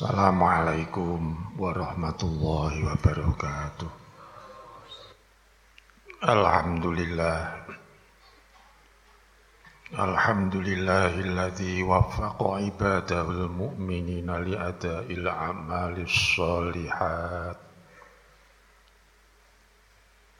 Assalamualaikum warahmatullahi wabarakatuh. Alhamdulillah. Alhamdulillahilladzi waffaqa ibadahul mu'minina li'ada'il a'malis shalihat.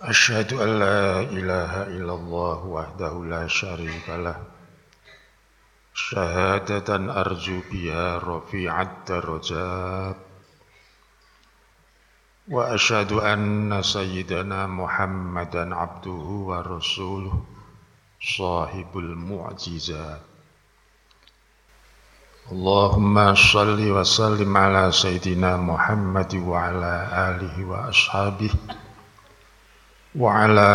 Asyhadu an la ilaha illallah wahdahu la syarika lah. شهادة أرجو بها رفيع الدرجات. وأشهد أن سيدنا محمدا عبده ورسوله صاحب المعجزات. اللهم صل وسلم على سيدنا محمد وعلى آله وأصحابه وعلى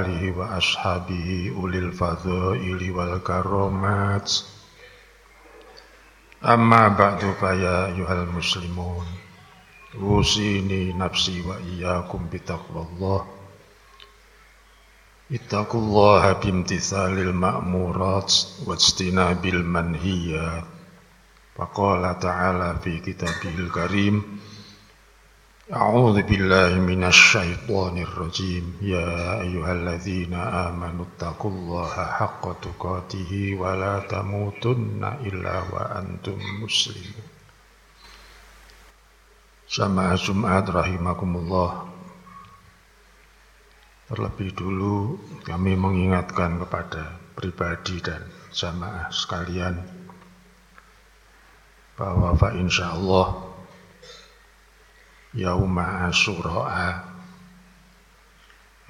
آله وأصحابه أولي الفضائل والكرامات. Amma ba'du faya yuhal muslimun. Usini nafsi wa iyakum bitaqwallah. Ittaqullaha bimtithalil ma'murat Wajtinabil manhiyat. Faqala ta'ala fi kitabil karim. أعوذ بالله من الشيطان الرجيم يا أيها الذين آمنوا اتقوا الله حق تقاته ولا تموتن إلا وأنتم مسلمون Sama Jumat rahimakumullah Terlebih dulu kami mengingatkan kepada pribadi dan jamaah sekalian bahwa fa insyaallah Yauma Asyura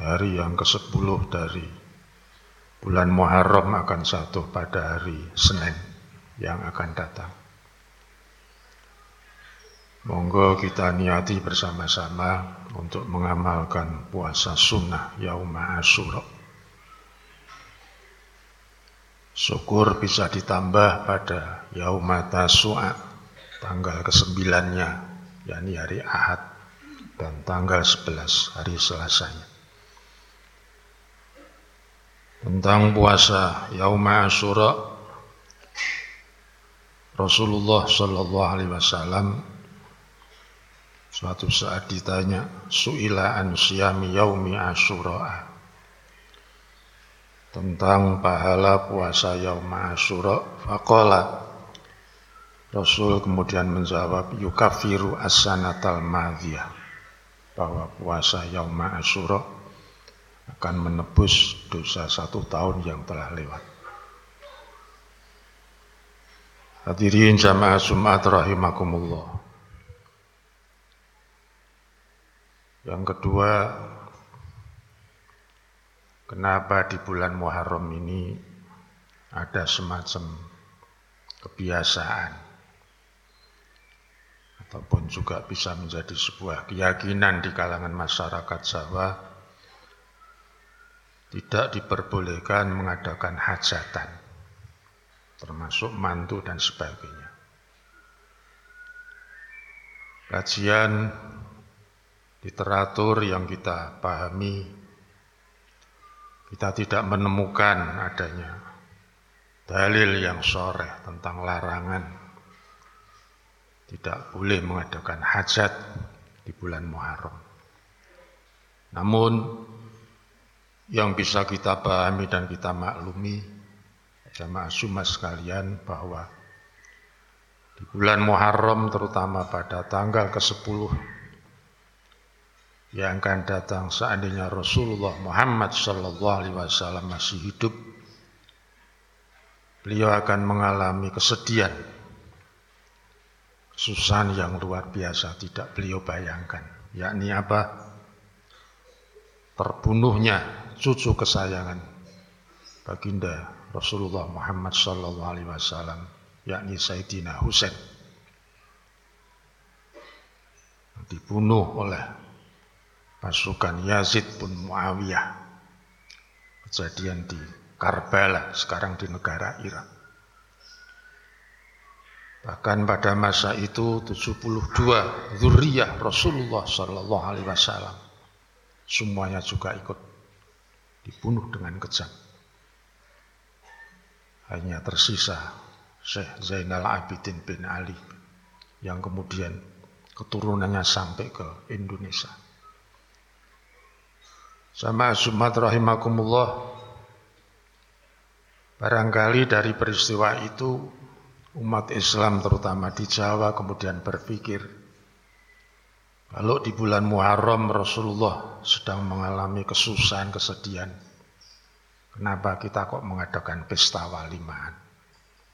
Hari yang ke-10 dari bulan Muharram akan jatuh pada hari Senin yang akan datang. Monggo kita niati bersama-sama untuk mengamalkan puasa sunnah Yauma Asyura. Syukur bisa ditambah pada Yauma Tasu'a tanggal kesembilannya yakni hari Ahad dan tanggal 11 hari Selasanya. Tentang puasa Yauma Asyura Rasulullah Shallallahu alaihi wasallam suatu saat ditanya suila an siyami yaumi asyura tentang pahala puasa yauma asyura faqala Rasul kemudian menjawab yukafiru as-sanatal madhiyah bahwa puasa yauma asyura akan menebus dosa satu tahun yang telah lewat. Hadirin jamaah Jumat rahimakumullah. Yang kedua, kenapa di bulan Muharram ini ada semacam kebiasaan ataupun juga bisa menjadi sebuah keyakinan di kalangan masyarakat Jawa tidak diperbolehkan mengadakan hajatan termasuk mantu dan sebagainya. Kajian literatur yang kita pahami kita tidak menemukan adanya dalil yang sore tentang larangan tidak boleh mengadakan hajat di bulan Muharram. Namun yang bisa kita pahami dan kita maklumi jamaah sumas sekalian bahwa di bulan Muharram terutama pada tanggal ke-10 yang akan datang seandainya Rasulullah Muhammad wasallam masih hidup beliau akan mengalami kesedihan Susan yang luar biasa tidak beliau bayangkan. Yakni apa? Terbunuhnya cucu kesayangan baginda Rasulullah Muhammad wasallam yakni Sayyidina Husain dibunuh oleh pasukan Yazid pun Muawiyah kejadian di Karbala sekarang di negara Irak Bahkan pada masa itu 72 zuriyah Rasulullah Sallallahu Alaihi Wasallam semuanya juga ikut dibunuh dengan kejam. Hanya tersisa Syekh Zainal Abidin bin Ali yang kemudian keturunannya sampai ke Indonesia. Sama Sumat rahimakumullah Barangkali dari peristiwa itu umat Islam terutama di Jawa kemudian berpikir kalau di bulan Muharram Rasulullah sedang mengalami kesusahan, kesedihan kenapa kita kok mengadakan pesta walimahan?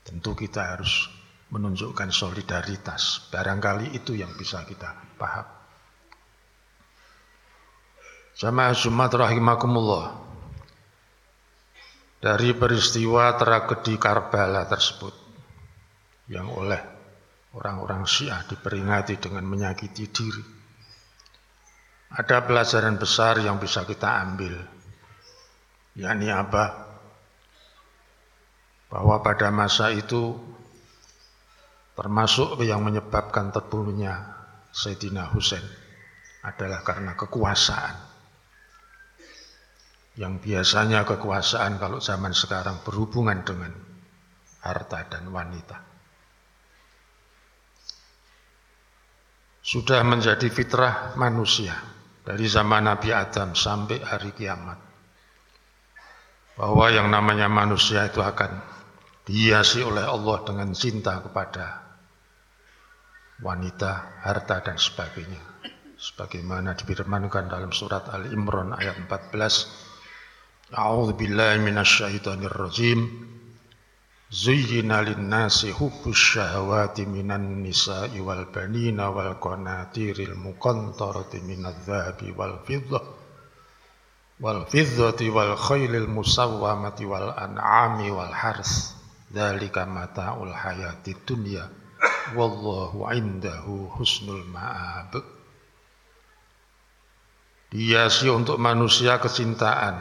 Tentu kita harus menunjukkan solidaritas. Barangkali itu yang bisa kita paham. Jamaah Jumat rahimakumullah. Dari peristiwa tragedi Karbala tersebut yang oleh orang-orang Syiah diperingati dengan menyakiti diri. Ada pelajaran besar yang bisa kita ambil. yakni apa? Bahwa pada masa itu termasuk yang menyebabkan terbunuhnya Sayyidina Husain adalah karena kekuasaan yang biasanya kekuasaan kalau zaman sekarang berhubungan dengan harta dan wanita. sudah menjadi fitrah manusia dari zaman Nabi Adam sampai hari kiamat. Bahwa yang namanya manusia itu akan dihiasi oleh Allah dengan cinta kepada wanita, harta dan sebagainya. Sebagaimana difirmankan dalam surat Al Imran ayat 14. A'udzubillahiminasyaitanirrojim. زين للناس حب الشهوات من النساء والبنين والقناطير المقنطرة من الذهب والفضة والفضة والخيل المسومة والأنعام والحرث ذلك متاع الحياة الدنيا والله عنده حسن المآب Dihiasi untuk manusia kecintaan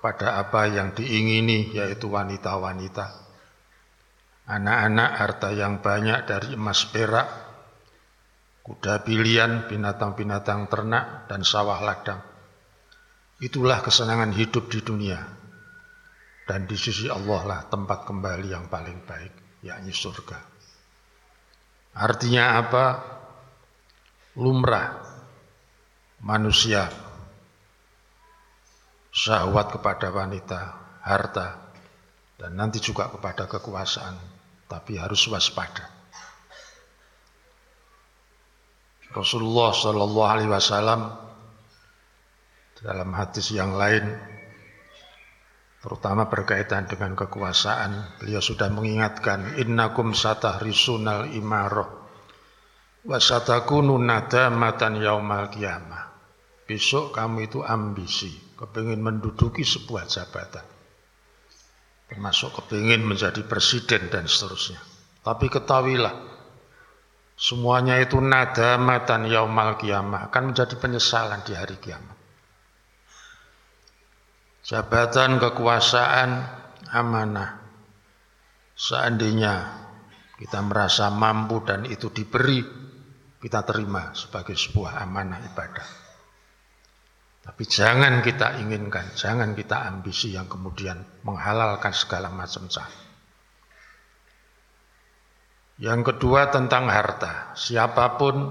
pada apa yang diingini yaitu wanita-wanita. Anak-anak harta yang banyak dari emas perak, kuda pilihan, binatang-binatang ternak, dan sawah ladang. Itulah kesenangan hidup di dunia. Dan di sisi Allah lah tempat kembali yang paling baik, yakni surga. Artinya apa? Lumrah manusia syahwat kepada wanita, harta, dan nanti juga kepada kekuasaan, tapi harus waspada. Rasulullah Shallallahu Alaihi Wasallam dalam hadis yang lain, terutama berkaitan dengan kekuasaan, beliau sudah mengingatkan, innakum risunal imaroh, wasatakunu nadamatan yaumal kiamah. Besok kamu itu ambisi, kepingin menduduki sebuah jabatan. Termasuk kepingin menjadi presiden dan seterusnya. Tapi ketahuilah, semuanya itu nada matan yaumal kiamah akan menjadi penyesalan di hari kiamat. Jabatan kekuasaan amanah. Seandainya kita merasa mampu dan itu diberi, kita terima sebagai sebuah amanah ibadah. Tapi jangan kita inginkan, jangan kita ambisi yang kemudian menghalalkan segala macam cara. Yang kedua tentang harta. Siapa pun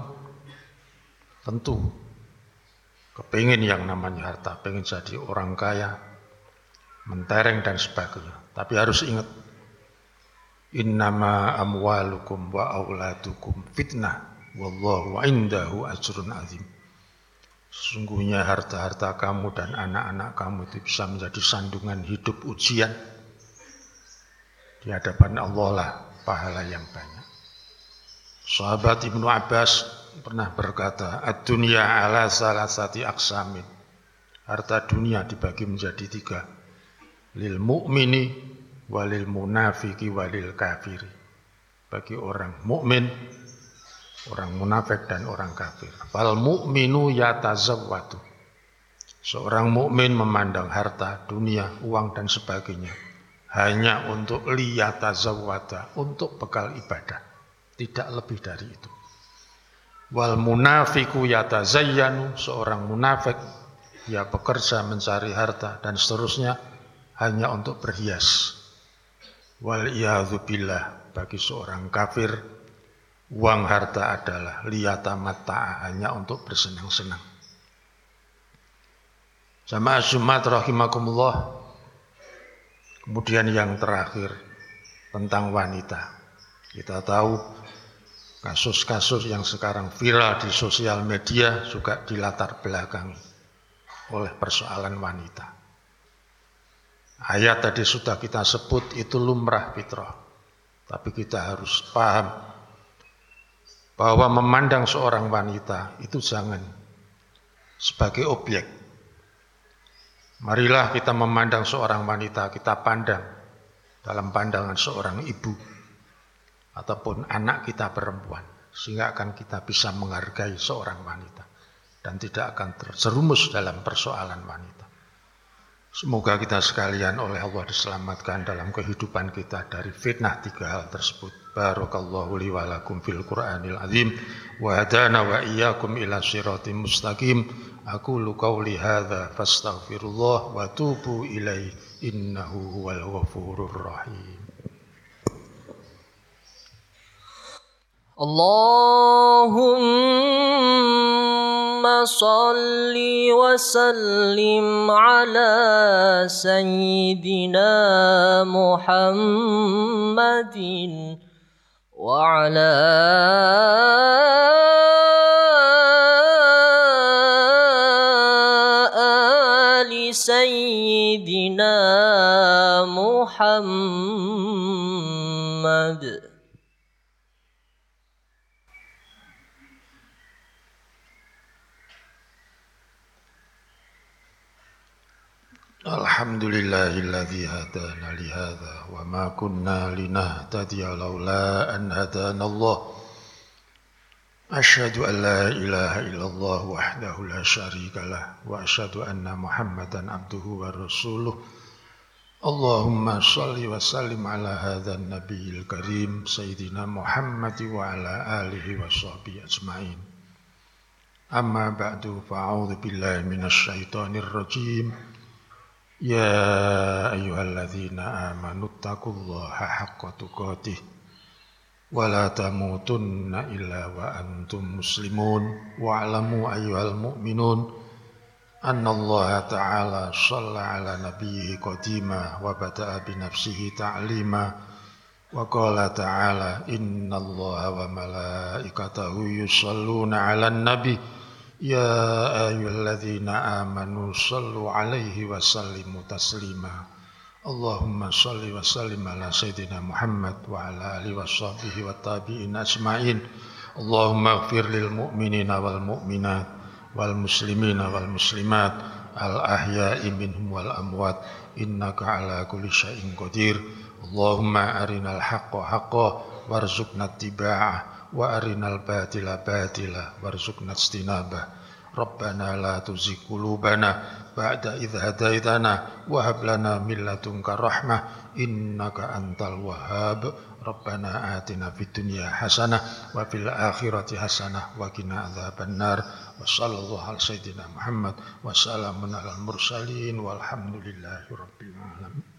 tentu kepingin yang namanya harta, pengen jadi orang kaya, mentereng dan sebagainya. Tapi harus ingat, innama amwalukum wa auladukum fitnah, wallahu indahu ajrun azim. Sesungguhnya harta-harta kamu dan anak-anak kamu itu bisa menjadi sandungan hidup ujian. Di hadapan Allah lah pahala yang banyak. Sahabat Ibnu Abbas pernah berkata, Ad-dunya ala salasati aksamin. Harta dunia dibagi menjadi tiga. Lil mu'mini, walil munafiki, walil kafiri. Bagi orang mukmin orang munafik dan orang kafir. Fal mu'minu yatazawwatu. Seorang mukmin memandang harta, dunia, uang dan sebagainya hanya untuk liyatazawwata, untuk bekal ibadah. Tidak lebih dari itu. Wal munafiku yatazayyanu, seorang munafik ia bekerja mencari harta dan seterusnya hanya untuk berhias. Wal billah bagi seorang kafir uang harta adalah liyata mata hanya untuk bersenang-senang. Sama Jumat rahimakumullah. Kemudian yang terakhir tentang wanita. Kita tahu kasus-kasus yang sekarang viral di sosial media juga dilatar belakangi oleh persoalan wanita. Ayat tadi sudah kita sebut itu lumrah fitrah. Tapi kita harus paham bahwa memandang seorang wanita itu jangan sebagai objek. Marilah kita memandang seorang wanita, kita pandang dalam pandangan seorang ibu ataupun anak kita perempuan sehingga akan kita bisa menghargai seorang wanita dan tidak akan terjerumus dalam persoalan wanita. Semoga kita sekalian oleh Allah diselamatkan dalam kehidupan kita dari fitnah tiga hal tersebut. بارك الله لي ولكم في القرآن العظيم وهدانا وإياكم إلى صراط مستقيم أقول قولي هذا فاستغفر الله وتوبوا إليه إنه هو الغفور الرحيم اللهم صل وسلم على سيدنا محمد وعلى آل سيدنا محمد. الذي هدانا لهذا وما كنا لنهتدي لولا أن هدانا الله. أشهد أن لا إله إلا الله وحده لا شريك له وأشهد أن محمدا عبده ورسوله. اللهم صل وسلم على هذا النبي الكريم سيدنا محمد وعلى آله وصحبه أجمعين. أما بعد فأعوذ بالله من الشيطان الرجيم. يا أيها الذين آمنوا اتقوا الله حق تقاته ولا تموتن إلا وأنتم مسلمون. واعلموا أيها المؤمنون أن الله تعالى صلى على نبيه قديما وبدأ بنفسه تعليما وقال تعالى إن الله وملائكته يصلون على النبي يا أيها الذين آمنوا صلوا عليه وسلموا تسليما اللهم صل وسلم على سيدنا محمد وعلى آله وصحبه والتابعين أجمعين اللهم اغفر للمؤمنين والمؤمنات والمسلمين والمسلمات الأحياء منهم والأموات إنك على كل شيء قدير اللهم أرنا الحق حقا وارزقنا اتباعه wa arinal batila batila warzuqna istinabah Rabbana la tuzigh qulubana ba'da idh hadaitana wa hab lana min ladunka rahmah. Innaka antal wahhab. Rabbana atina fid dunya hasanah wa fil akhirati hasanah wa qina adzabannar wa sallallahu ala sayyidina Muhammad wa salamun alal mursalin. Walhamdulillahi rabbil alamin.